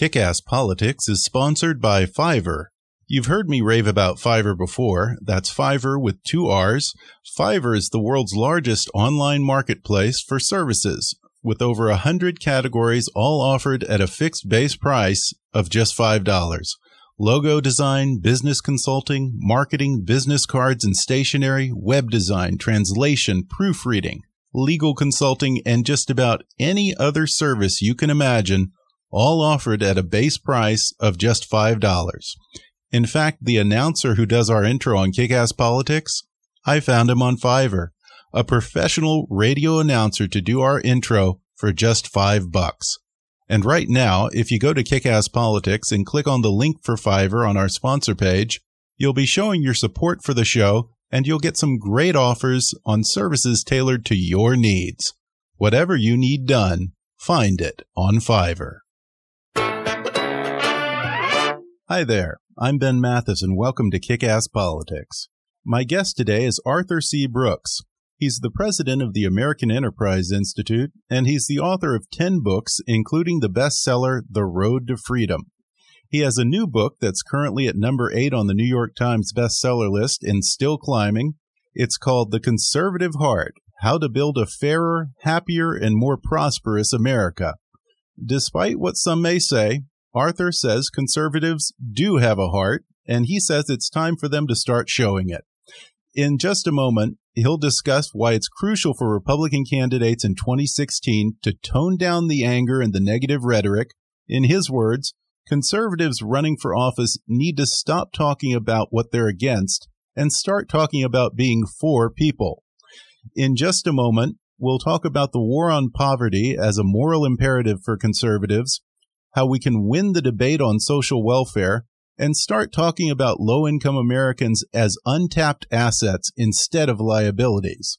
Kick Ass Politics is sponsored by Fiverr. You've heard me rave about Fiverr before. That's Fiverr with two R's. Fiverr is the world's largest online marketplace for services, with over a hundred categories all offered at a fixed base price of just $5. Logo design, business consulting, marketing, business cards and stationery, web design, translation, proofreading, legal consulting, and just about any other service you can imagine, all offered at a base price of just $5. In fact, the announcer who does our intro on Kickass Politics, I found him on Fiverr, a professional radio announcer to do our intro for just five bucks. And right now, if you go to Kickass Politics and click on the link for Fiverr on our sponsor page, you'll be showing your support for the show and you'll get some great offers on services tailored to your needs. Whatever you need done, find it on Fiverr. Hi there. I'm Ben Mathis and welcome to Kick Ass Politics. My guest today is Arthur C. Brooks. He's the president of the American Enterprise Institute, and he's the author of 10 books, including the bestseller The Road to Freedom. He has a new book that's currently at number 8 on the New York Times bestseller list and still climbing. It's called The Conservative Heart How to Build a Fairer, Happier, and More Prosperous America. Despite what some may say, Arthur says conservatives do have a heart, and he says it's time for them to start showing it. In just a moment, he'll discuss why it's crucial for Republican candidates in 2016 to tone down the anger and the negative rhetoric. In his words, conservatives running for office need to stop talking about what they're against and start talking about being for people. In just a moment, we'll talk about the war on poverty as a moral imperative for conservatives how we can win the debate on social welfare and start talking about low income Americans as untapped assets instead of liabilities.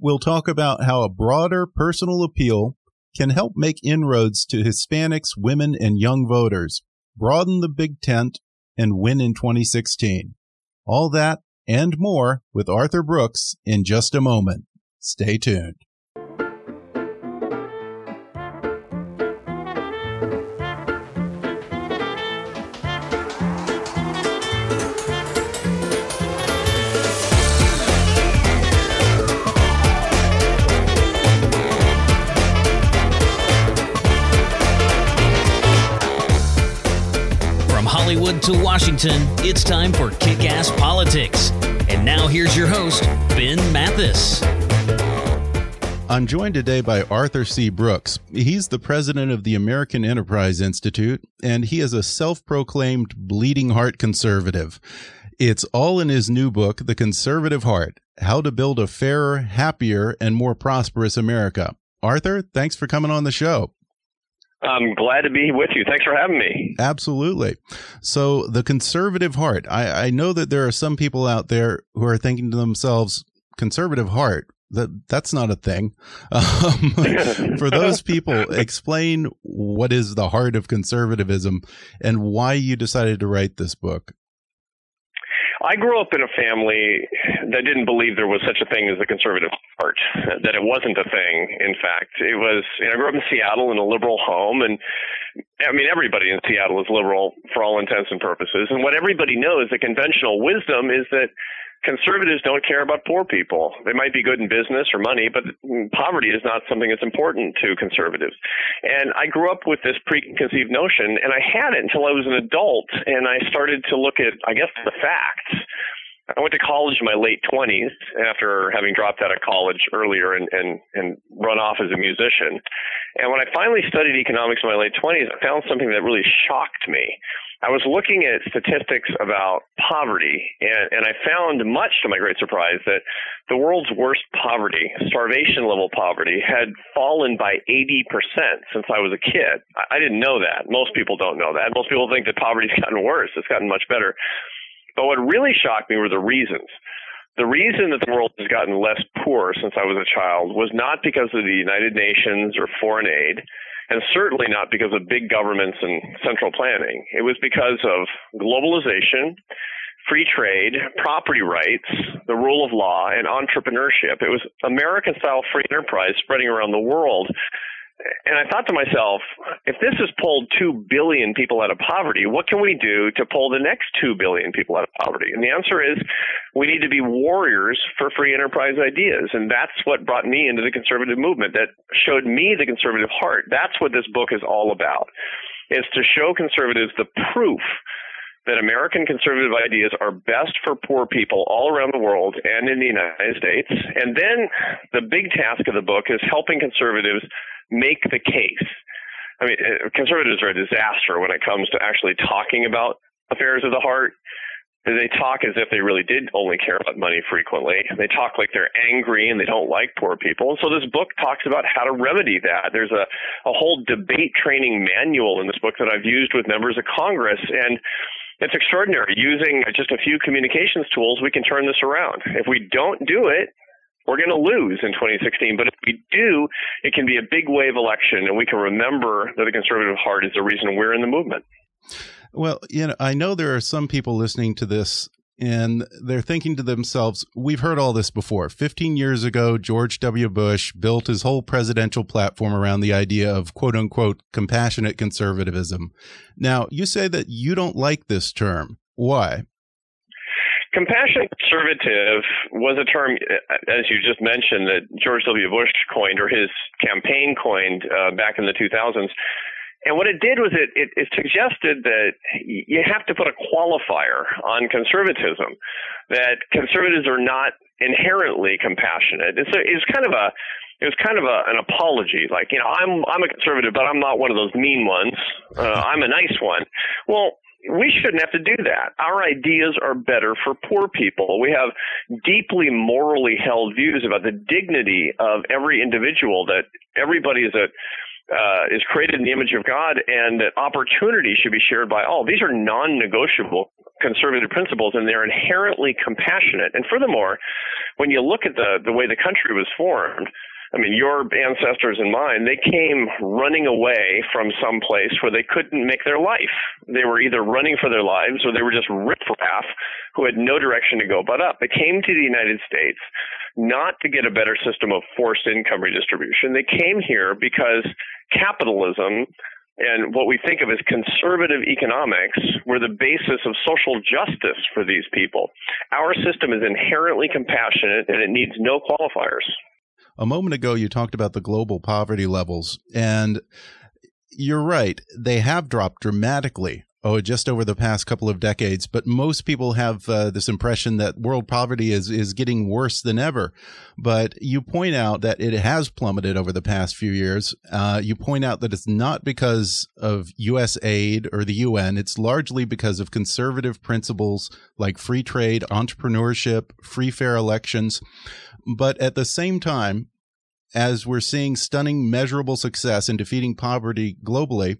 We'll talk about how a broader personal appeal can help make inroads to Hispanics, women, and young voters, broaden the big tent, and win in 2016. All that and more with Arthur Brooks in just a moment. Stay tuned. Hollywood to Washington, it's time for Kick Ass Politics. And now here's your host, Ben Mathis. I'm joined today by Arthur C. Brooks. He's the president of the American Enterprise Institute, and he is a self proclaimed bleeding heart conservative. It's all in his new book, The Conservative Heart How to Build a Fairer, Happier, and More Prosperous America. Arthur, thanks for coming on the show. I'm glad to be with you. Thanks for having me. Absolutely. So, the conservative heart. I, I know that there are some people out there who are thinking to themselves, conservative heart. That that's not a thing. Um, for those people, explain what is the heart of conservatism and why you decided to write this book. I grew up in a family that didn't believe there was such a thing as the conservative heart, that it wasn't a thing. In fact, it was. You know, I grew up in Seattle in a liberal home, and I mean everybody in Seattle is liberal for all intents and purposes. And what everybody knows, the conventional wisdom, is that conservatives don't care about poor people. They might be good in business or money, but poverty is not something that's important to conservatives. And I grew up with this preconceived notion, and I had it until I was an adult, and I started to look at, I guess, the facts. I went to college in my late 20s after having dropped out of college earlier and, and, and run off as a musician. And when I finally studied economics in my late 20s, I found something that really shocked me. I was looking at statistics about poverty, and, and I found, much to my great surprise, that the world's worst poverty, starvation level poverty, had fallen by 80% since I was a kid. I, I didn't know that. Most people don't know that. Most people think that poverty's gotten worse. It's gotten much better. But what really shocked me were the reasons. The reason that the world has gotten less poor since I was a child was not because of the United Nations or foreign aid and certainly not because of big governments and central planning. It was because of globalization, free trade, property rights, the rule of law, and entrepreneurship. It was American style free enterprise spreading around the world and I thought to myself, if this has pulled 2 billion people out of poverty, what can we do to pull the next 2 billion people out of poverty? And the answer is we need to be warriors for free enterprise ideas. And that's what brought me into the conservative movement that showed me the conservative heart. That's what this book is all about, is to show conservatives the proof that American conservative ideas are best for poor people all around the world and in the United States. And then the big task of the book is helping conservatives make the case. I mean, uh, conservatives are a disaster when it comes to actually talking about affairs of the heart. They talk as if they really did only care about money frequently. They talk like they're angry and they don't like poor people. And so this book talks about how to remedy that. There's a, a whole debate training manual in this book that I've used with members of Congress. And it's extraordinary. Using just a few communications tools, we can turn this around. If we don't do it, we're going to lose in 2016. But if we do, it can be a big wave election, and we can remember that the conservative heart is the reason we're in the movement. Well, you know, I know there are some people listening to this and they're thinking to themselves, we've heard all this before. 15 years ago, George W. Bush built his whole presidential platform around the idea of quote unquote compassionate conservatism. Now, you say that you don't like this term. Why? Compassionate conservative was a term, as you just mentioned, that George W. Bush coined or his campaign coined uh, back in the 2000s. And what it did was it, it, it, suggested that you have to put a qualifier on conservatism, that conservatives are not inherently compassionate. It's, a, it's kind of a it was kind of a, an apology, like you know, I'm I'm a conservative, but I'm not one of those mean ones. Uh, I'm a nice one. Well, we shouldn't have to do that. Our ideas are better for poor people. We have deeply morally held views about the dignity of every individual, that everybody is a uh, is created in the image of God, and that opportunity should be shared by all. These are non-negotiable conservative principles, and they're inherently compassionate. And furthermore, when you look at the the way the country was formed, I mean, your ancestors and mine, they came running away from some place where they couldn't make their life. They were either running for their lives or they were just riffraff who had no direction to go but up. They came to the United States not to get a better system of forced income redistribution. They came here because capitalism and what we think of as conservative economics were the basis of social justice for these people. Our system is inherently compassionate and it needs no qualifiers a moment ago you talked about the global poverty levels and you're right they have dropped dramatically oh just over the past couple of decades but most people have uh, this impression that world poverty is is getting worse than ever. But you point out that it has plummeted over the past few years. Uh, you point out that it's not because of US aid or the UN it's largely because of conservative principles like free trade entrepreneurship free fair elections but at the same time, as we're seeing stunning, measurable success in defeating poverty globally,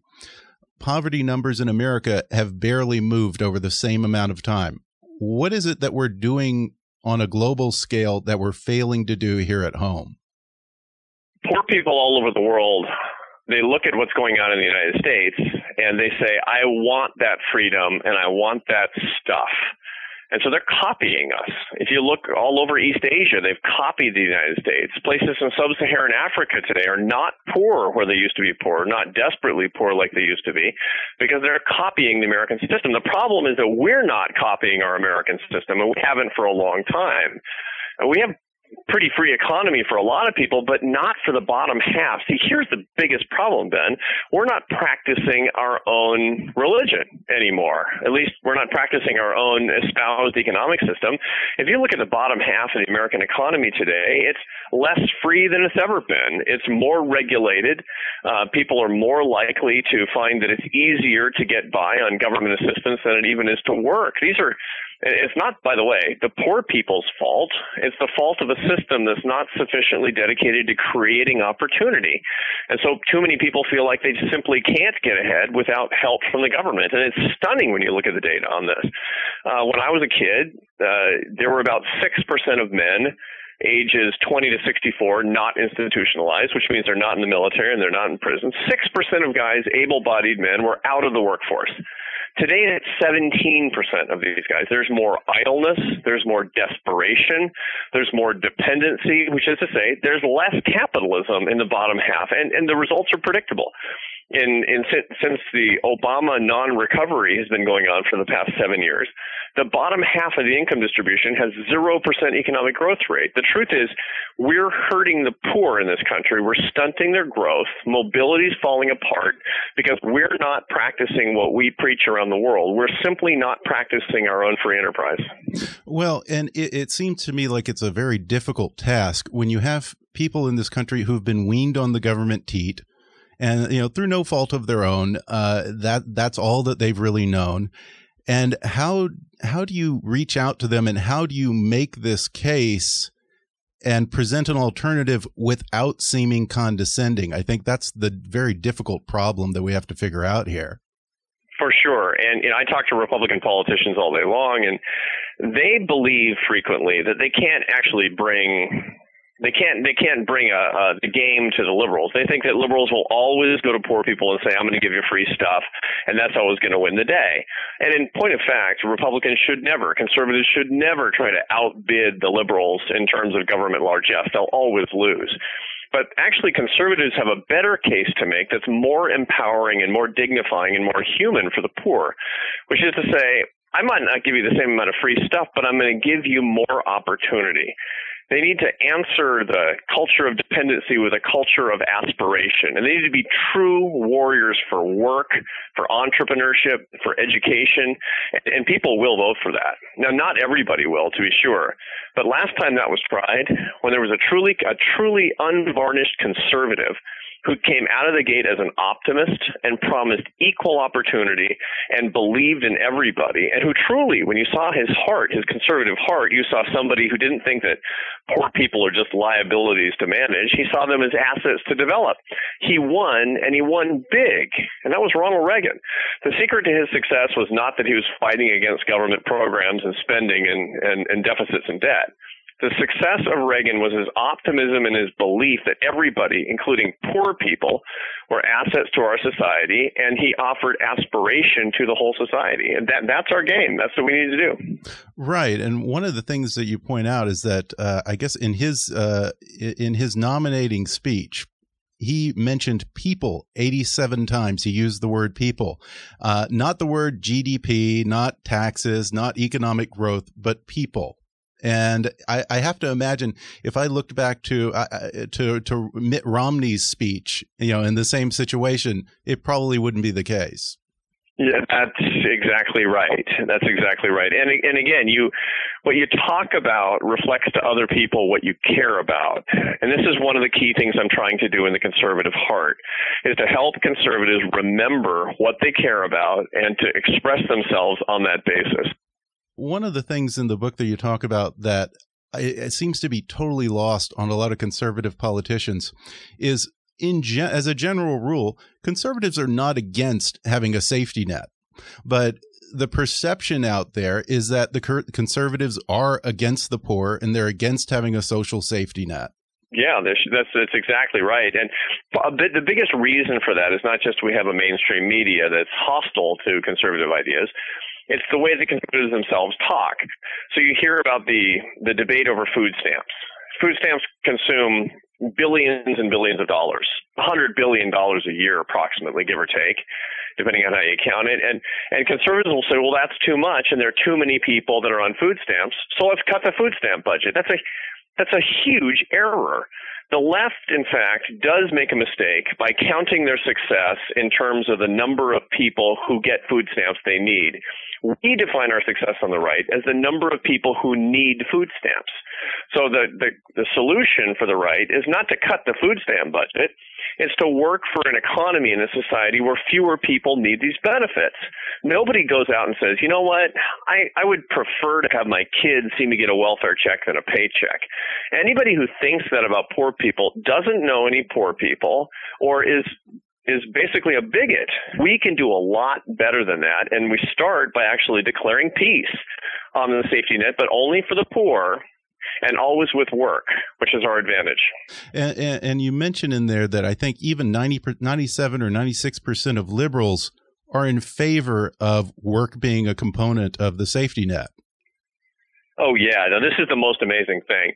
poverty numbers in America have barely moved over the same amount of time. What is it that we're doing on a global scale that we're failing to do here at home? Poor people all over the world, they look at what's going on in the United States and they say, I want that freedom and I want that stuff. And so they're copying us. If you look all over East Asia, they've copied the United States. Places in sub Saharan Africa today are not poor where they used to be poor, not desperately poor like they used to be, because they're copying the American system. The problem is that we're not copying our American system, and we haven't for a long time. We have pretty free economy for a lot of people, but not for the bottom half. See, here's the biggest problem, Ben. We're not practicing our own religion anymore. At least we're not practicing our own espoused economic system. If you look at the bottom half of the American economy today, it's less free than it's ever been. It's more regulated. Uh, people are more likely to find that it's easier to get by on government assistance than it even is to work. These are it's not, by the way, the poor people's fault. It's the fault of a system that's not sufficiently dedicated to creating opportunity. And so too many people feel like they simply can't get ahead without help from the government. And it's stunning when you look at the data on this. Uh, when I was a kid, uh, there were about 6% of men ages 20 to 64 not institutionalized, which means they're not in the military and they're not in prison. 6% of guys, able bodied men, were out of the workforce. Today it's 17% of these guys. There's more idleness, there's more desperation, there's more dependency, which is to say, there's less capitalism in the bottom half, and, and the results are predictable in, in since the Obama non-recovery has been going on for the past seven years, the bottom half of the income distribution has zero percent economic growth rate. The truth is, we're hurting the poor in this country. We're stunting their growth. Mobility is falling apart because we're not practicing what we preach around the world. We're simply not practicing our own free enterprise. Well, and it, it seems to me like it's a very difficult task when you have people in this country who've been weaned on the government teat and you know through no fault of their own uh, that that's all that they've really known. And how how do you reach out to them and how do you make this case and present an alternative without seeming condescending? I think that's the very difficult problem that we have to figure out here. For sure. And you know, i talk to republican politicians all day long and they believe frequently that they can't actually bring they can't they can't bring a, a the game to the liberals. They think that liberals will always go to poor people and say, "I'm going to give you free stuff," and that's always going to win the day. And in point of fact, Republicans should never, conservatives should never try to outbid the liberals in terms of government largesse. They'll always lose. But actually, conservatives have a better case to make that's more empowering and more dignifying and more human for the poor, which is to say, I might not give you the same amount of free stuff, but I'm going to give you more opportunity. They need to answer the culture of dependency with a culture of aspiration. And they need to be true warriors for work, for entrepreneurship, for education. And people will vote for that. Now, not everybody will, to be sure. But last time that was tried, when there was a truly, a truly unvarnished conservative who came out of the gate as an optimist and promised equal opportunity and believed in everybody, and who truly, when you saw his heart, his conservative heart, you saw somebody who didn't think that poor people are just liabilities to manage. He saw them as assets to develop. He won, and he won big, and that was Ronald Reagan. The secret to his success was not that he was fighting against government programs and spending and, and, and deficits and debt. The success of Reagan was his optimism and his belief that everybody, including poor people, were assets to our society, and he offered aspiration to the whole society. And that, that's our game. That's what we need to do. Right. And one of the things that you point out is that uh, I guess in his uh, in his nominating speech, he mentioned people 87 times. He used the word people, uh, not the word GDP, not taxes, not economic growth, but people. And I, I, have to imagine if I looked back to uh, uh, to to Mitt Romney's speech, you know, in the same situation, it probably wouldn't be the case. Yeah, that's exactly right. That's exactly right. And and again, you what you talk about reflects to other people what you care about. And this is one of the key things I'm trying to do in the conservative heart is to help conservatives remember what they care about and to express themselves on that basis one of the things in the book that you talk about that it seems to be totally lost on a lot of conservative politicians is in as a general rule conservatives are not against having a safety net but the perception out there is that the conservatives are against the poor and they're against having a social safety net yeah, that's that's exactly right. And the biggest reason for that is not just we have a mainstream media that's hostile to conservative ideas, it's the way the conservatives themselves talk. So you hear about the, the debate over food stamps. Food stamps consume billions and billions of dollars, $100 billion a year approximately, give or take, depending on how you count it. And, and conservatives will say, well, that's too much and there are too many people that are on food stamps. So let's cut the food stamp budget. That's a That's a huge error. The left, in fact, does make a mistake by counting their success in terms of the number of people who get food stamps they need. We define our success on the right as the number of people who need food stamps. So the, the, the solution for the right is not to cut the food stamp budget, it's to work for an economy in a society where fewer people need these benefits. Nobody goes out and says, you know what, I, I would prefer to have my kids see me get a welfare check than a paycheck. Anybody who thinks that about poor people doesn't know any poor people or is is basically a bigot. We can do a lot better than that, and we start by actually declaring peace on the safety net, but only for the poor and always with work, which is our advantage. And, and, and you mentioned in there that I think even 90, 97 or 96% of liberals are in favor of work being a component of the safety net. Oh, yeah. Now, this is the most amazing thing.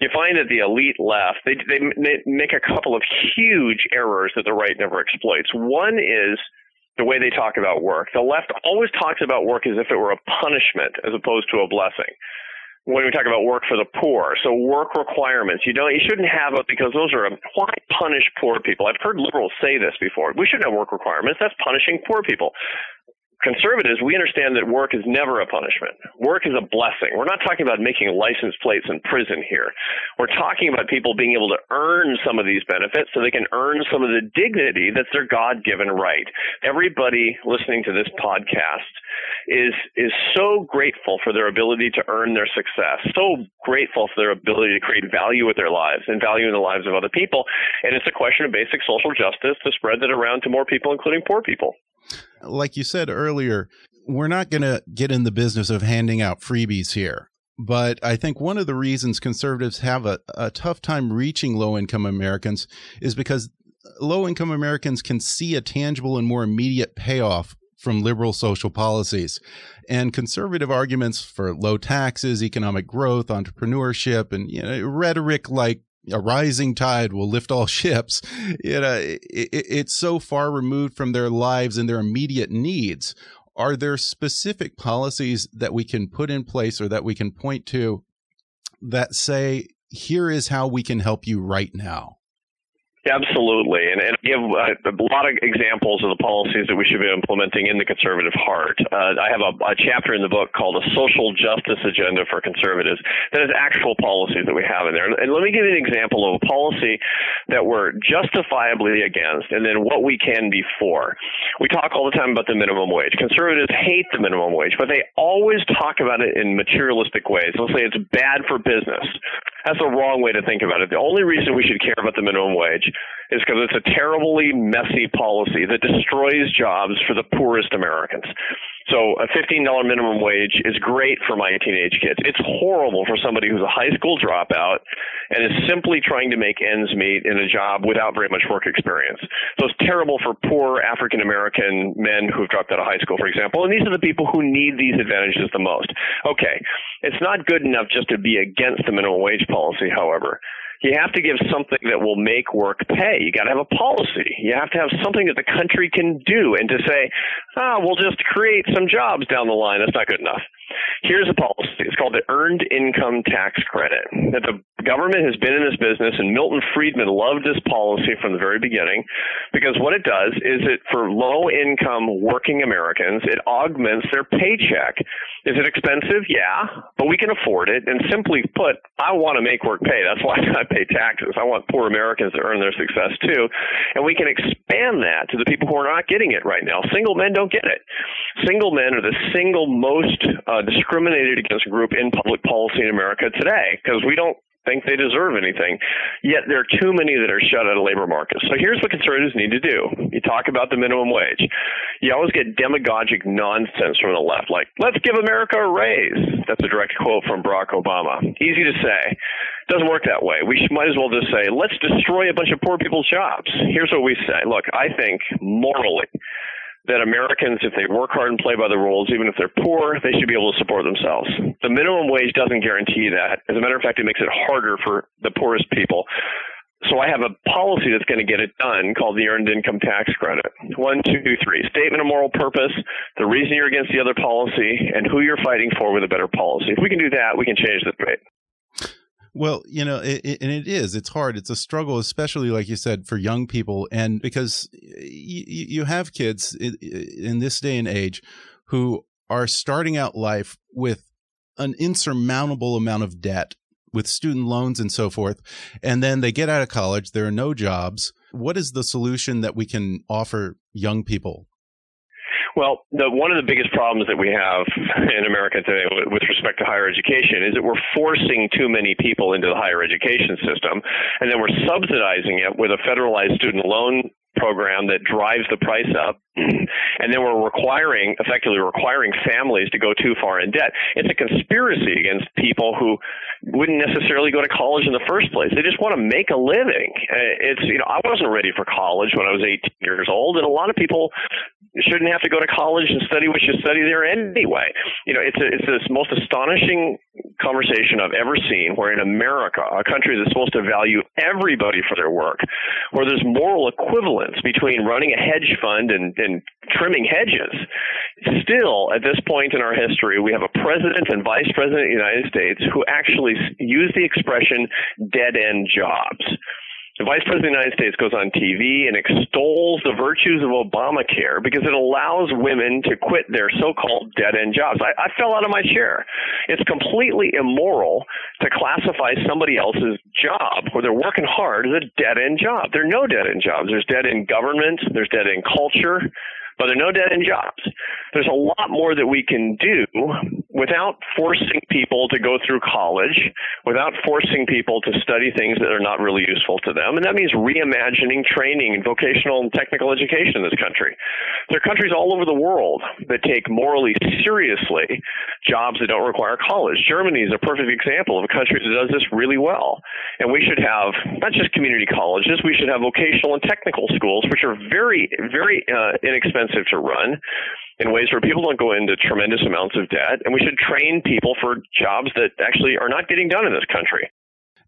You find that the elite left, they, they make a couple of huge errors that the right never exploits. One is the way they talk about work. The left always talks about work as if it were a punishment as opposed to a blessing when we talk about work for the poor. So work requirements. You don't you shouldn't have it because those are why punish poor people. I've heard liberals say this before. We shouldn't have work requirements. That's punishing poor people conservatives, we understand that work is never a punishment. Work is a blessing. We're not talking about making license plates in prison here. We're talking about people being able to earn some of these benefits so they can earn some of the dignity that's their God given right. Everybody listening to this podcast is is so grateful for their ability to earn their success, so grateful for their ability to create value with their lives and value in the lives of other people. And it's a question of basic social justice to spread that around to more people, including poor people. Like you said earlier, we're not going to get in the business of handing out freebies here. But I think one of the reasons conservatives have a, a tough time reaching low income Americans is because low income Americans can see a tangible and more immediate payoff from liberal social policies. And conservative arguments for low taxes, economic growth, entrepreneurship, and you know, rhetoric like a rising tide will lift all ships. You uh, know, it, it's so far removed from their lives and their immediate needs. Are there specific policies that we can put in place or that we can point to that say, here is how we can help you right now? Absolutely, and, and give uh, a lot of examples of the policies that we should be implementing in the conservative heart. Uh, I have a, a, chapter in the book called "A Social Justice Agenda for Conservatives" that is actual policies that we have in there. And, and let me give you an example of a policy that we're justifiably against, and then what we can be for. We talk all the time about the minimum wage. Conservatives hate the minimum wage, but they always talk about it in materialistic ways. They'll say it's bad for business. That's the wrong way to think about it. The only reason we should care about the minimum wage is because it's a terribly messy policy that destroys jobs for the poorest Americans. So a $15 minimum wage is great for my teenage kids. It's horrible for somebody who's a high school dropout and is simply trying to make ends meet in a job without very much work experience. So it's terrible for poor African American men who've dropped out of high school, for example. And these are the people who need these advantages the most. Okay. It's not good enough just to be against the minimum wage policy, however you have to give something that will make work pay. You got to have a policy. You have to have something that the country can do. And to say, ah, we'll just create some jobs down the line, that's not good enough. Here's a policy. It's called the Earned Income Tax Credit. That the government has been in this business, and Milton Friedman loved this policy from the very beginning, because what it does is it for low-income working Americans, it augments their paycheck. Is it expensive? Yeah, but we can afford it. And simply put, I want to make work pay. That's why I pay taxes. I want poor Americans to earn their success too, and we can expand that to the people who are not getting it right now. Single men don't get it. Single men are the single most uh, discriminated against group in public policy in America today because we don't think they deserve anything. Yet there are too many that are shut out of labor markets. So here's what conservatives need to do. You talk about the minimum wage. You always get demagogic nonsense from the left, like, let's give America a raise. That's a direct quote from Barack Obama. Easy to say. Doesn't work that way. We might as well just say, let's destroy a bunch of poor people's jobs. Here's what we say. Look, I think morally, that Americans, if they work hard and play by the rules, even if they're poor, they should be able to support themselves. The minimum wage doesn't guarantee that. As a matter of fact, it makes it harder for the poorest people. So I have a policy that's going to get it done called the Earned Income Tax Credit. One, two, three. Statement of moral purpose, the reason you're against the other policy, and who you're fighting for with a better policy. If we can do that, we can change the debate. Well, you know, it, it, and it is. It's hard. It's a struggle, especially like you said, for young people, and because you have kids in, in this day and age who are starting out life with an insurmountable amount of debt with student loans and so forth. And then they get out of college, there are no jobs. What is the solution that we can offer young people? Well, the, one of the biggest problems that we have in America today with respect to higher education is that we're forcing too many people into the higher education system, and then we're subsidizing it with a federalized student loan program that drives the price up and then we're requiring effectively requiring families to go too far in debt. It's a conspiracy against people who wouldn't necessarily go to college in the first place. They just want to make a living. Uh, it's you know i wasn't ready for college when i was 18 years old and a lot of people shouldn't have to go to college and study what you study there anyway you know it's a, it's this most astonishing conversation i've ever seen where in america a country that's supposed to value everybody for their work where there's moral equivalence between running a hedge fund and, and trimming hedges. Still, at this point in our history, we have a president and vice president of the United States who actually use the expression dead end jobs. The Vice President of the United States goes on TV and extols the virtues of Obamacare because it allows women to quit their so-called dead-end jobs. I, I fell out of my chair. It's completely immoral to classify somebody else's job where they're working hard as a dead-end job. There are no dead-end jobs. There's dead-end government. There's dead-end culture but there are no dead end jobs. There's a lot more that we can do without forcing people to go through college, without forcing people to study things that are not really useful to them. And that means reimagining training and vocational and technical education in this country. There are countries all over the world that take morally seriously jobs that don't require college. Germany is a perfect example of a country that does this really well. And we should have not just community colleges, we should have vocational and technical schools, which are very, very uh, inexpensive expensive to run in ways where people don't go into tremendous amounts of debt. And we should train people for jobs that actually are not getting done in this country.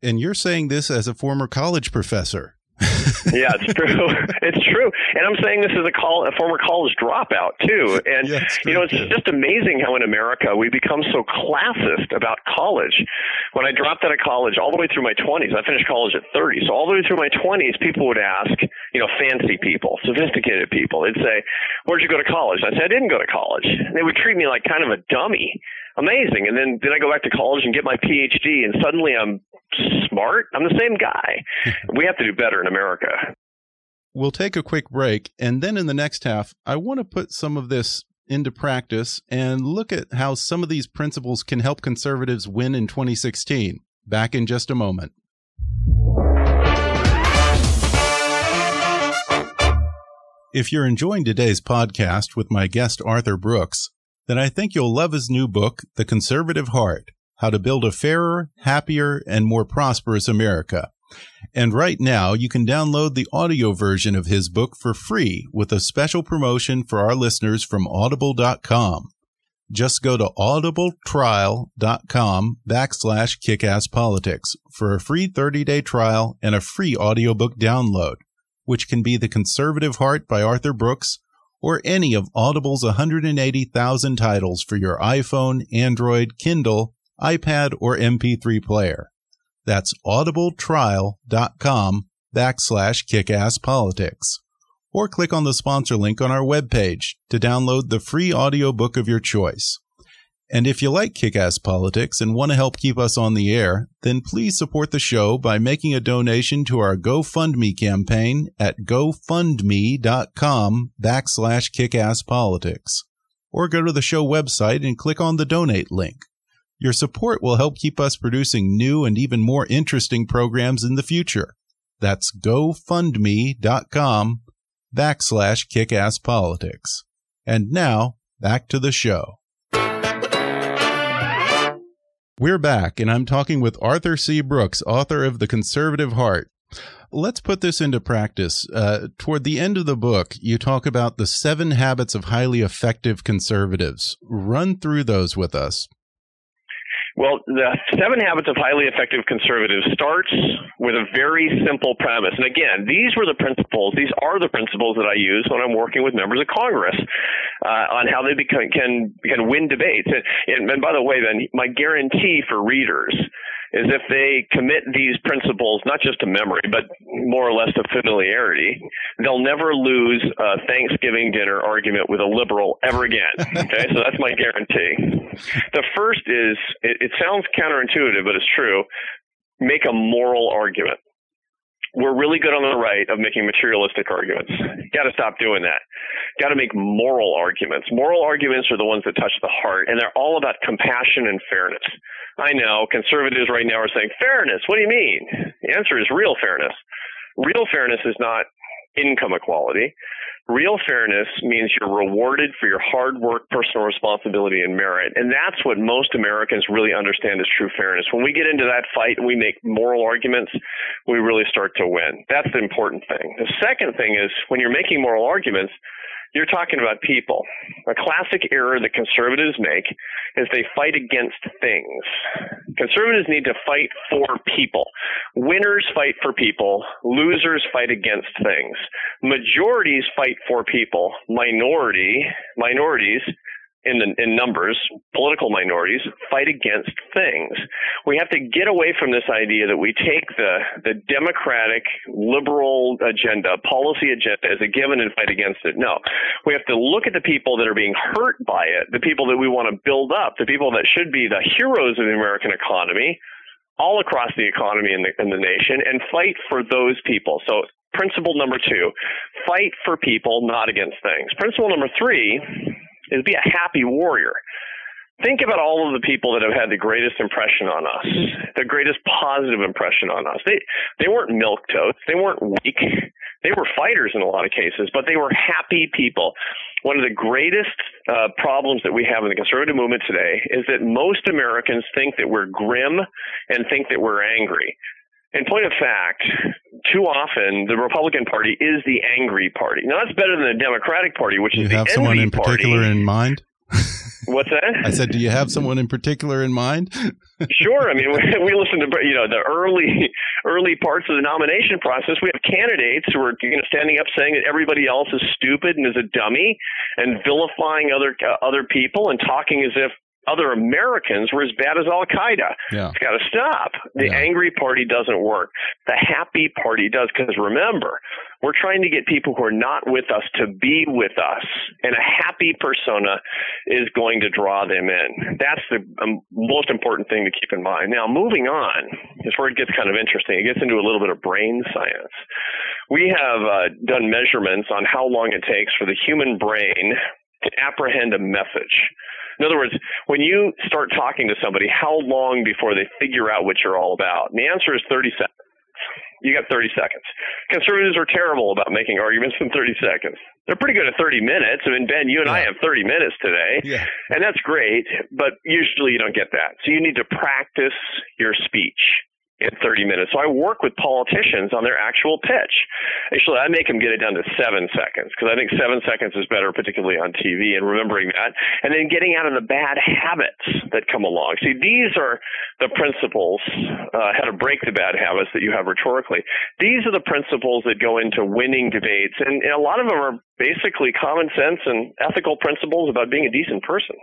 And you're saying this as a former college professor yeah, it's true. It's true. And I'm saying this as a, call, a former college dropout too. And yeah, you know, it's just amazing how in America we become so classist about college. When I dropped out of college all the way through my 20s, I finished college at 30. So all the way through my 20s, people would ask, you know, fancy people, sophisticated people. They'd say, "Where'd you go to college?" And I said, "I didn't go to college." And they would treat me like kind of a dummy amazing. And then then I go back to college and get my PhD, and suddenly I'm smart. I'm the same guy. we have to do better in America. We'll take a quick break, and then in the next half, I want to put some of this into practice and look at how some of these principles can help conservatives win in 2016. Back in just a moment. If you're enjoying today's podcast with my guest Arthur Brooks, then I think you'll love his new book, The Conservative Heart how to Build a Fairer, Happier, and More Prosperous America. And right now, you can download the audio version of his book for free with a special promotion for our listeners from audible.com. Just go to audibletrial.com backslash kickasspolitics for a free 30-day trial and a free audiobook download, which can be The Conservative Heart by Arthur Brooks or any of Audible's 180,000 titles for your iPhone, Android, Kindle, iPad, or MP3 player. That's audibletrial.com backslash kickasspolitics. Or click on the sponsor link on our webpage to download the free audiobook of your choice. And if you like Kick-Ass Politics and want to help keep us on the air, then please support the show by making a donation to our GoFundMe campaign at gofundme.com backslash kickasspolitics. Or go to the show website and click on the donate link. Your support will help keep us producing new and even more interesting programs in the future. That's gofundme.com backslash kickasspolitics. And now, back to the show. We're back, and I'm talking with Arthur C. Brooks, author of The Conservative Heart. Let's put this into practice. Uh, toward the end of the book, you talk about the seven habits of highly effective conservatives. Run through those with us. Well, the Seven Habits of Highly Effective Conservatives starts with a very simple premise. And again, these were the principles, these are the principles that I use when I'm working with members of Congress uh, on how they become, can, can win debates. And, and, by the way, then, my guarantee for readers is if they commit these principles not just to memory, but more or less to familiarity, they'll never lose a Thanksgiving dinner argument with a liberal ever again. Okay, so that's my guarantee. The first is it, it sounds counterintuitive, but it's true. Make a moral argument we're really good on the right of making materialistic arguments. Got to stop doing that. Got to make moral arguments. Moral arguments are the ones that touch the heart, and they're all about compassion and fairness. I know conservatives right now are saying, fairness, what do you mean? The answer is real fairness. Real fairness is not income equality. Real fairness means you're rewarded for your hard work, personal responsibility, and merit. And that's what most Americans really understand as true fairness. When we get into that fight and we make moral arguments, we really start to win. That's the important thing. The second thing is when you're making moral arguments, you're talking about people. A classic error that conservatives make is they fight against things. Conservatives need to fight for people. Winners fight for people. Losers fight against things. Majorities fight for people. Minority, minorities in the, in numbers, political minorities fight against things. We have to get away from this idea that we take the the democratic liberal agenda, policy agenda as a given and fight against it. No. We have to look at the people that are being hurt by it, the people that we want to build up, the people that should be the heroes of the American economy all across the economy in the, in the nation and fight for those people. So principle number two, fight for people, not against things. Principle number three is be a happy warrior. Think about all of the people that have had the greatest impression on us, the greatest positive impression on us. They they weren't milk toads, they weren't weak, they were fighters in a lot of cases, but they were happy people. One of the greatest uh, problems that we have in the conservative movement today is that most Americans think that we're grim and think that we're angry. In point of fact, too often the Republican Party is the angry party. Now that's better than the Democratic Party, which you is the enemy party. You have someone in party. particular in mind. What's that? I said, do you have someone in particular in mind? sure. I mean, we, we listen to you know the early early parts of the nomination process. We have candidates who are you know standing up saying that everybody else is stupid and is a dummy, and vilifying other uh, other people and talking as if other Americans were as bad as Al Qaeda. Yeah. It's got to stop. The Yeah. angry party doesn't work. The happy party does. Because remember, we're trying to get people who are not with us to be with us, and a happy persona is going to draw them in. That's the um, most important thing to keep in mind. Now, moving on is where it gets kind of interesting. It gets into a little bit of brain science. We have uh, done measurements on how long it takes for the human brain to apprehend a message. In other words, when you start talking to somebody, how long before they figure out what you're all about? And the answer is 30 seconds. You got 30 seconds. Conservatives are terrible about making arguments in 30 seconds. They're pretty good at 30 minutes. I mean, Ben, you and I have 30 minutes today, Yeah. and that's great, but usually you don't get that. So you need to practice your speech in 30 minutes. So I work with politicians on their actual pitch. Actually, I make them get it down to seven seconds because I think seven seconds is better, particularly on TV, and remembering that. And then getting out of the bad habits that come along. See, these are the principles, uh, how to break the bad habits that you have rhetorically. These are the principles that go into winning debates. And, and a lot of them are basically common sense and ethical principles about being a decent person.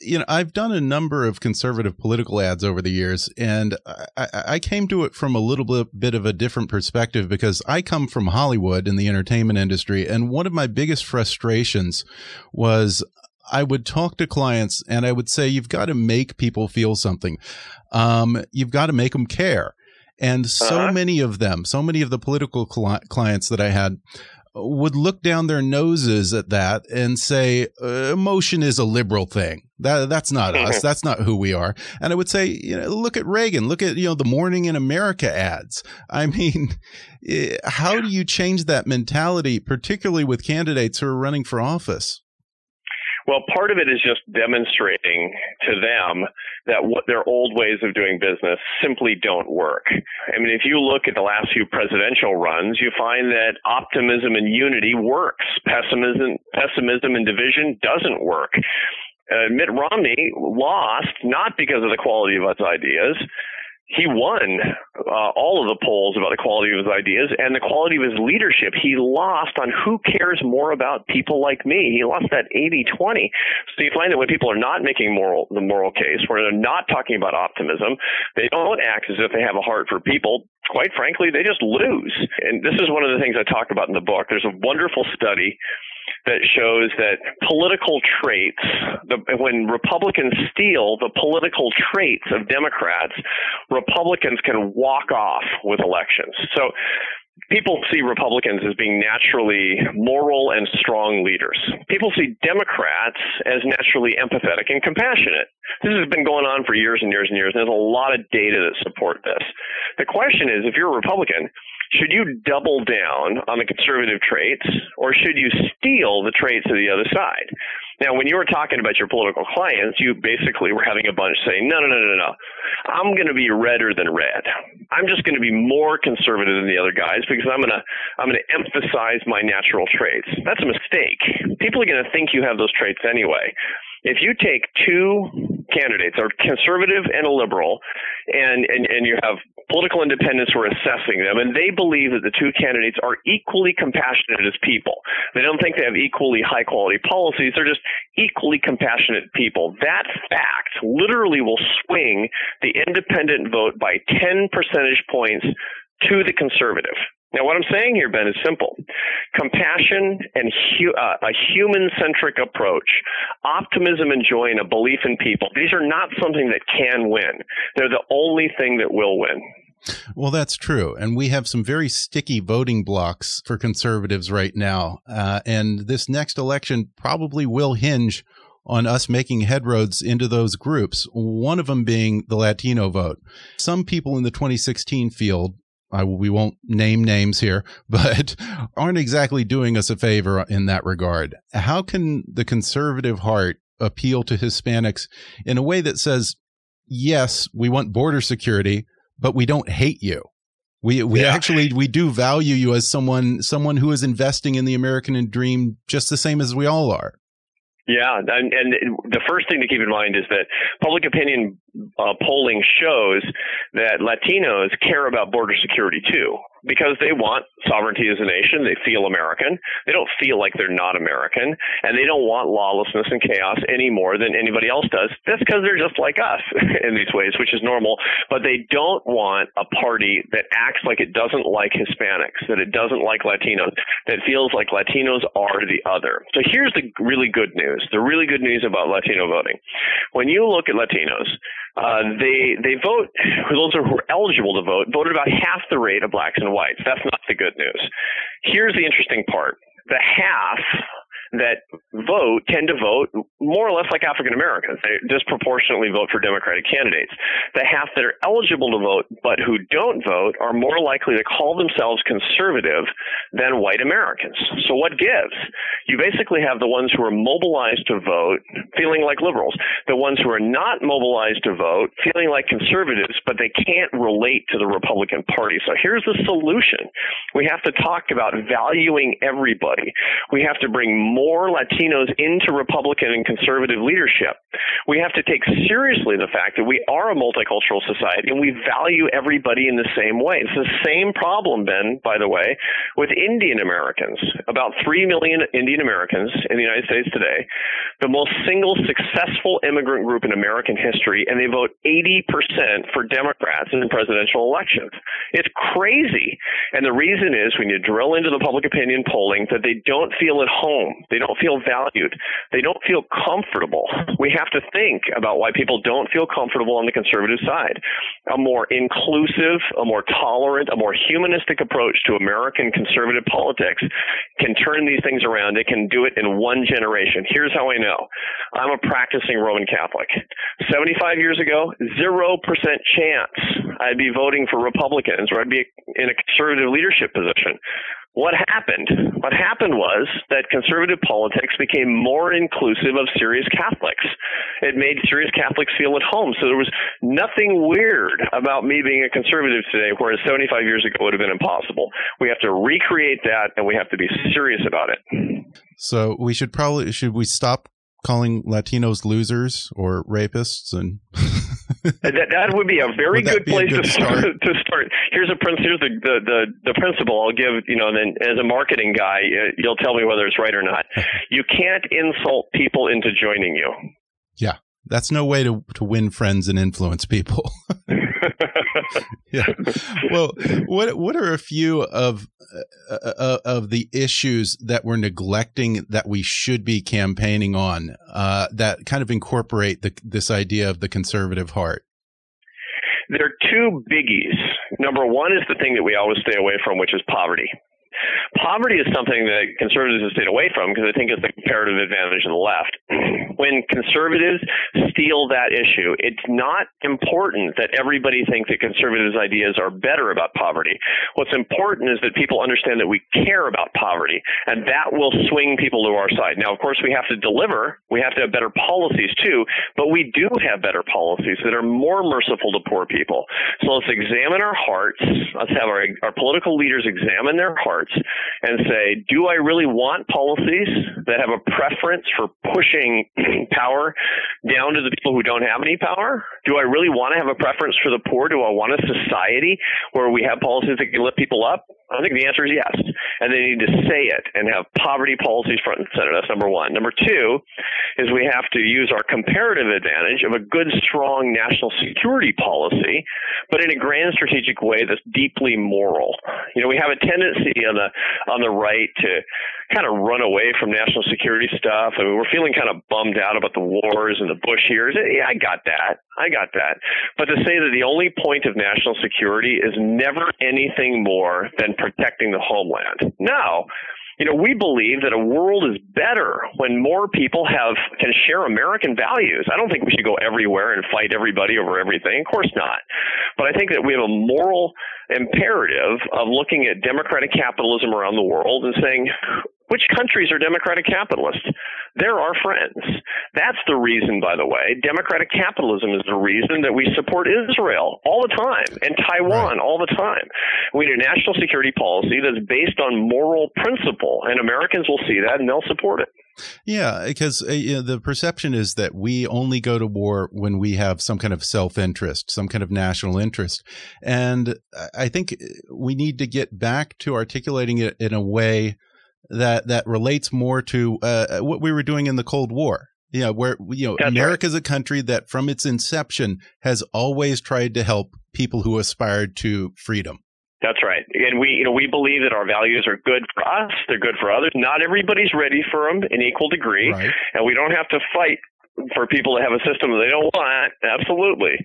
You know, I've done a number of conservative political ads over the years, and I, I I came to it from a little bit, bit of a different perspective because I come from Hollywood in the entertainment industry, and one of my biggest frustrations was I would talk to clients and I would say, you've got to make people feel something. Um, you've got to make them care. And so Uh-huh. many of them, so many of the political cli- clients that I had would look down their noses at that and say, uh, emotion is a liberal thing. That, that's not us. That's not who we are. And I would say, you know, look at Reagan. Look at, you know, the Morning in America ads. I mean, eh, how do you change that mentality, particularly with candidates who are running for office? Well, part of it is just demonstrating to them that what their old ways of doing business simply don't work. I mean, if you look at the last few presidential runs, you find that optimism and unity works. Pessimism, pessimism and division doesn't work. Uh, Mitt Romney lost not because of the quality of his ideas. he won uh, all of the polls about the quality of his ideas and the quality of his leadership. He lost on who cares more about people like me. He lost that 80-20. So you find that when people are not making moral the moral case, where they're not talking about optimism, they don't act as if they have a heart for people. Quite frankly, they just lose. And this is one of the things I talk about in the book. There's a wonderful study that shows that political traits, the, when Republicans steal the political traits of Democrats, Republicans can walk off with elections. So people see Republicans as being naturally moral and strong leaders. People see Democrats as naturally empathetic and compassionate. This has been going on for years and years and years, and there's a lot of data that support this. The question is if you're a Republican, should you double down on the conservative traits or should you steal the traits of the other side? Now, when you were talking about your political clients, you basically were having a bunch saying, no, no, no, no, no. I'm going to be redder than red. I'm just going to be more conservative than the other guys because I'm going to, I'm going to emphasize my natural traits. That's a mistake. People are going to think you have those traits anyway. If you take two candidates, a conservative and a liberal, and, and, and you have political independents who are assessing them, and they believe that the two candidates are equally compassionate as people. They don't think they have equally high quality policies. They're just equally compassionate people. That fact literally will swing the independent vote by 10 percentage points to the conservative. Now, what I'm saying here, Ben, is simple. Compassion and hu- uh, a human centric approach, optimism and joy and a belief in people, these are not something that can win. They're the only thing that will win. Well, that's true. And we have some very sticky voting blocks for conservatives right now. Uh, and this next election probably will hinge on us making headroads into those groups, one of them being the Latino vote. Some people in the 2016 field, I, we won't name names here, but aren't exactly doing us a favor in that regard. How can the conservative heart appeal to Hispanics in a way that says, yes, we want border security, but we don't hate you. We we yeah. actually we do value you as someone someone who is investing in the American dream just the same as we all are. Yeah, and, and the first thing to keep in mind is that public opinion uh, polling shows that Latinos care about border security too because they want sovereignty as a nation. They feel American. They don't feel like they're not American, and they don't want lawlessness and chaos any more than anybody else does. That's because they're just like us in these ways, which is normal. But they don't want a party that acts like it doesn't like Hispanics, that it doesn't like Latinos, that feels like Latinos are the other. So here's the really good news. The really good news about Latino voting. When you look at Latinos, uh, they they vote. Those who are eligible to vote voted about half the rate of blacks and whites. That's not the good news. Here's the interesting part: the half that vote tend to vote more or less like African Americans. They disproportionately vote for Democratic candidates. The half that are eligible to vote but who don't vote are more likely to call themselves conservative than white Americans. So what gives? You basically have the ones who are mobilized to vote feeling like liberals, the ones who are not mobilized to vote feeling like conservatives, but they can't relate to the Republican Party. So here's the solution. We have to talk about valuing everybody. We have to bring more more Latinos into Republican and conservative leadership. We have to take seriously the fact that we are a multicultural society and we value everybody in the same way. It's the same problem, Ben, by the way, with Indian Americans. About 3 million Indian Americans in the United States today, the most single successful immigrant group in American history, and they vote 80% for Democrats in presidential elections. It's crazy. And the reason is when you drill into the public opinion polling that they don't feel at home. They don't feel valued. They don't feel comfortable. We have to think about why people don't feel comfortable on the conservative side. A more inclusive, a more tolerant, a more humanistic approach to American conservative politics can turn these things around. It can do it in one generation. Here's how I know. I'm a practicing Roman Catholic. 75 years ago, 0% chance I'd be voting for Republicans or I'd be in a conservative leadership position. What happened? What happened was that conservative politics became more inclusive of serious Catholics. It made serious Catholics feel at home. So there was nothing weird about me being a conservative today, whereas 75 years ago it would have been impossible. We have to recreate that and we have to be serious about it. So we should probably, should we stop calling Latinos losers or rapists and that that would be a very Would good place good to start? start. to start. Here's a prince. Here's the, the the the principle I'll give. You know, and then as a marketing guy, uh, you'll tell me whether it's right or not. You can't insult people into joining you. yeah, that's no way to to win friends and influence people. yeah. Well, what what are a few of uh, uh, of the issues that we're neglecting that we should be campaigning on uh, that kind of incorporate the, this idea of the conservative heart? there are two biggies. Number one is the thing that we always stay away from, which is poverty. Poverty is something that conservatives have stayed away from because I think it's the comparative advantage of the left. When conservatives steal that issue, it's not important that everybody thinks that conservatives' ideas are better about poverty. What's important is that people understand that we care about poverty, and that will swing people to our side. Now, of course, we have to deliver. We have to have better policies too, but we do have better policies that are more merciful to poor people. So let's examine our hearts. Let's have our, our political leaders examine their hearts and say, do I really want policies that have a preference for pushing power down to the people who don't have any power? Do I really want to have a preference for the poor? Do I want a society where we have policies that can lift people up? I think the answer is yes. And they need to say it and have poverty policies front and center. That's number one. Number two is we have to use our comparative advantage of a good, strong national security policy, but in a grand strategic way that's deeply moral. You know, we have a tendency on the on the right to kind of run away from national security stuff. I mean, we're feeling kind of bummed out about the wars and the Bush years. Yeah, I got that. I got that. But to say that the only point of national security is never anything more than protecting the homeland. No. You know, we believe that a world is better when more people have can share American values. I don't think we should go everywhere and fight everybody over everything. Of course not. But I think that we have a moral imperative of looking at democratic capitalism around the world and saying which countries are democratic capitalists? They're our friends. That's the reason, by the way. Democratic capitalism is the reason that we support Israel all the time and Taiwan all the time. We need a national security policy that's based on moral principle, and Americans will see that and they'll support it. Yeah, because uh, you know, the perception is that we only go to war when we have some kind of self interest, some kind of national interest. And I think we need to get back to articulating it in a way that, that relates more to uh, what we were doing in the Cold War. Yeah, where you know That's. America is a country that, from its inception, has always tried to help people who aspired to freedom. That's right. And we, you know, we believe that our values are good for us. They're good for others. Not everybody's ready for them in equal degree. Right. and we don't have to fight for people to have a system that they don't want absolutely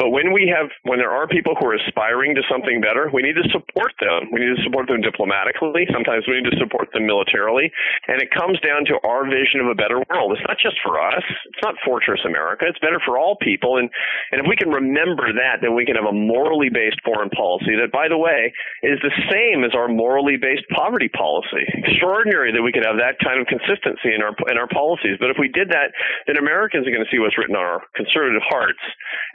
but when we have when there are people who are aspiring to something better we need to support them. We need to support them diplomatically. Sometimes we need to support them militarily. And it comes down to our vision of a better world. It's not just for us. It's not fortress america. It's better for all people. And and if we can remember that then we can have a morally based foreign policy that by the way is the same as our morally based poverty policy. Extraordinary that we could have that kind of consistency in our in our policies. But if we did that then Americans are going to see what's written on our conservative hearts,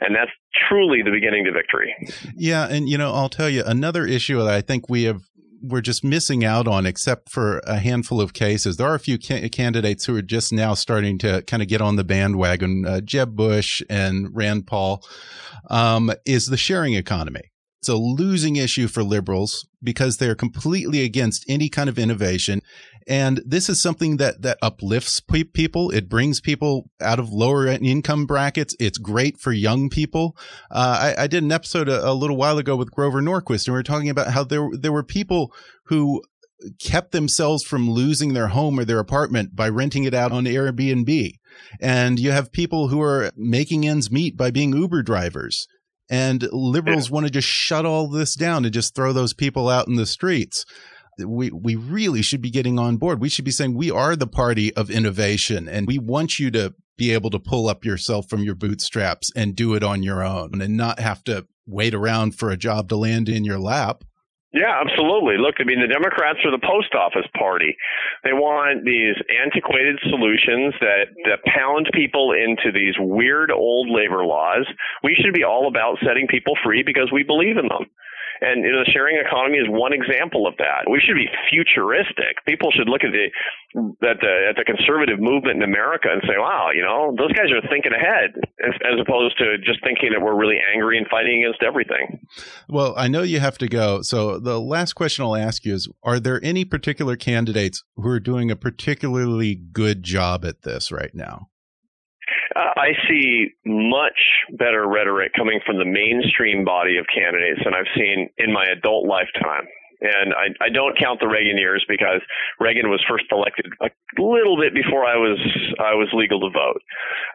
and that's truly the beginning to victory. Yeah, and you know, I'll tell you another issue that I think we have we're just missing out on, except for a handful of cases. There are a few ca candidates who are just now starting to kind of get on the bandwagon. Uh, Jeb Bush and Rand Paul um, is the sharing economy. It's a losing issue for liberals because they're completely against any kind of innovation. And this is something that, that uplifts pe people. It brings people out of lower income brackets. It's great for young people. Uh, I, I, did an episode a, a, little while ago with Grover Norquist, and we were talking about how there, there were people who kept themselves from losing their home or their apartment by renting it out on Airbnb. And you have people who are making ends meet by being Uber drivers. And liberals yeah. want to just shut all this down and just throw those people out in the streets. We we really should be getting on board. We should be saying we are the party of innovation and we want you to be able to pull up yourself from your bootstraps and do it on your own and not have to wait around for a job to land in your lap. Yeah, absolutely. Look, I mean, the Democrats are the post office party. They want these antiquated solutions that, that pound people into these weird old labor laws. We should be all about setting people free because we believe in them. And you know, the sharing economy is one example of that. We should be futuristic. People should look at the at the at the conservative movement in America and say, "Wow, you know, those guys are thinking ahead," as, as opposed to just thinking that we're really angry and fighting against everything. Well, I know you have to go. So the last question I'll ask you is: Are there any particular candidates who are doing a particularly good job at this right now? I see much better rhetoric coming from the mainstream body of candidates than I've seen in my adult lifetime. And I, I don't count the Reagan years because Reagan was first elected a little bit before I was I was legal to vote.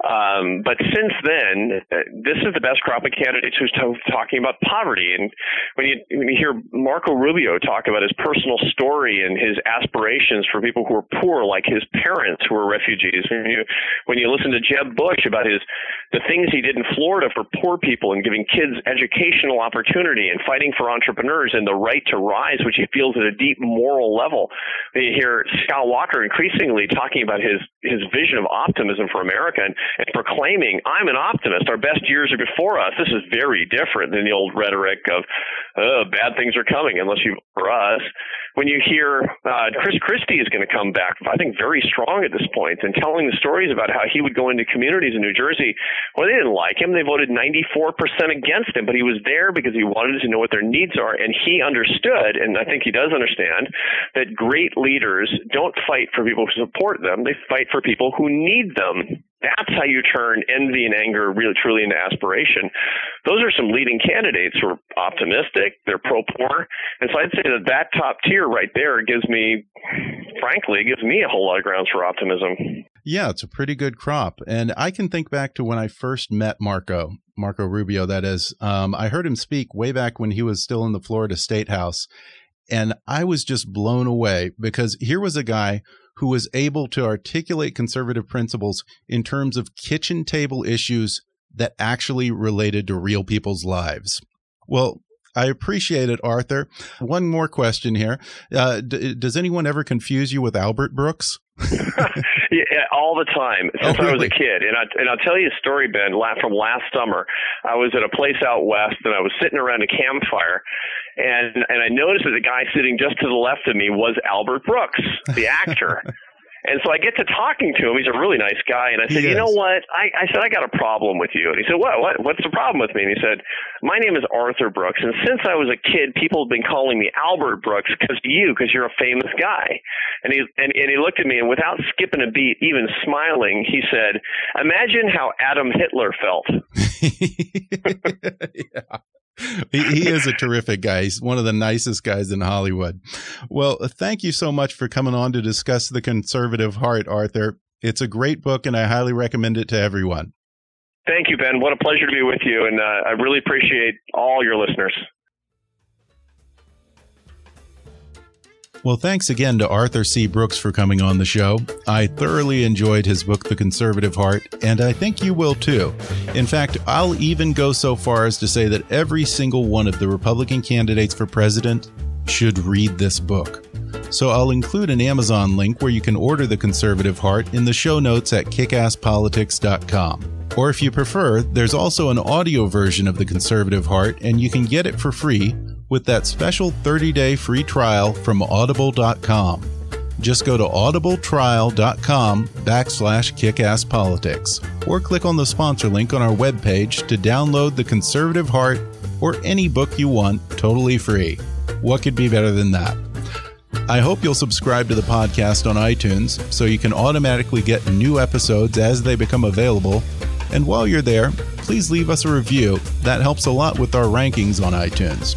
Um, but since then, this is the best crop of candidates who's t- talking about poverty. And when you when you hear Marco Rubio talk about his personal story and his aspirations for people who are poor, like his parents who are refugees, when you when you listen to Jeb Bush about his the things he did in Florida for poor people and giving kids educational opportunity and fighting for entrepreneurs and the right to rise which he feels at a deep moral level. You hear Scott Walker increasingly talking about his his vision of optimism for America and, and proclaiming, "I'm an optimist. Our best years are before us." This is very different than the old rhetoric of oh, "bad things are coming unless you for us." when you hear uh, Chris Christie is going to come back, I think very strong at this point, and telling the stories about how he would go into communities in New Jersey. Well, they didn't like him. They voted 94% against him, but he was there because he wanted to know what their needs are, and he understood, and I think he does understand, that great leaders don't fight for people who support them. They fight for people who need them. That's how you turn envy and anger really truly into aspiration. Those are some leading candidates who are optimistic. They're pro poor. And so I'd say that that top tier right there gives me, frankly, gives me a whole lot of grounds for optimism. Yeah, it's a pretty good crop. And I can think back to when I first met Marco, Marco Rubio, that is. Um, I heard him speak way back when he was still in the Florida State House. And I was just blown away because here was a guy who was able to articulate conservative principles in terms of kitchen table issues that actually related to real people's lives. Well, I appreciate it, Arthur. One more question here. Uh, does anyone ever confuse you with Albert Brooks? yeah, all the time since oh, really? I was a kid. And I and I'll tell you a story, Ben, from last summer. I was at a place out west, and I was sitting around a campfire, and and I noticed that the guy sitting just to the left of me was Albert Brooks, the actor. And so I get to talking to him. He's a really nice guy. And I said, you know what? I, I said, I got a problem with you. And he said, what, what, what's the problem with me? And he said, my name is Arthur Brooks. And since I was a kid, people have been calling me Albert Brooks because of you, because you're a famous guy. And he, and, and he looked at me and without skipping a beat, even smiling, he said, imagine how Adolf Hitler felt. yeah he, he, is a terrific guy. He's one of the nicest guys in Hollywood. Well, thank you so much for coming on to discuss The Conservative Heart, Arthur. It's a great book, and I highly recommend it to everyone. Thank you, Ben. What a pleasure to be with you, and uh, I really appreciate all your listeners. Well, thanks again to Arthur C. Brooks for coming on the show. I thoroughly enjoyed his book, The Conservative Heart, and I think you will too. In fact, I'll even go so far as to say that every single one of the Republican candidates for president should read this book. So I'll include an Amazon link where you can order The Conservative Heart in the show notes at kickasspolitics.com. Or if you prefer, there's also an audio version of The Conservative Heart, and you can get it for free with that special 30-day free trial from audible.com. Just go to audibletrial.com backslash kickasspolitics or click on the sponsor link on our webpage to download The Conservative Heart or any book you want totally free. What could be better than that? I hope you'll subscribe to the podcast on iTunes so you can automatically get new episodes as they become available. And while you're there, please leave us a review. That helps a lot with our rankings on iTunes.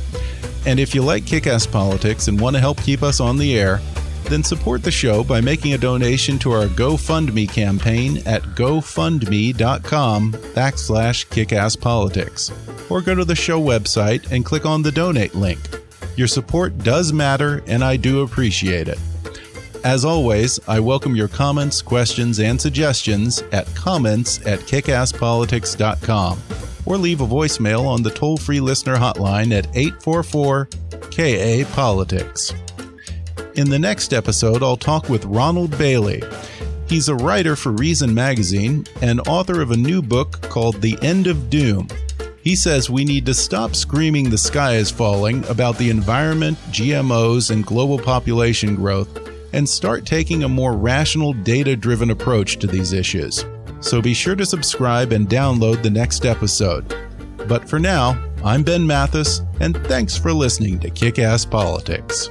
And if you like Kick Ass Politics and want to help keep us on the air, then support the show by making a donation to our GoFundMe campaign at gofundme.com backslash kickasspolitics. Or go to the show website and click on the donate link. Your support does matter, and I do appreciate it. As always, I welcome your comments, questions, and suggestions at comments at kickasspolitics.com or leave a voicemail on the toll free listener hotline at 844 KA Politics. In the next episode, I'll talk with Ronald Bailey. He's a writer for Reason Magazine and author of a new book called The End of Doom. He says we need to stop screaming the sky is falling about the environment, GMOs, and global population growth and start taking a more rational, data driven approach to these issues. So be sure to subscribe and download the next episode. But for now, I'm Ben Mathis, and thanks for listening to Kick Ass Politics.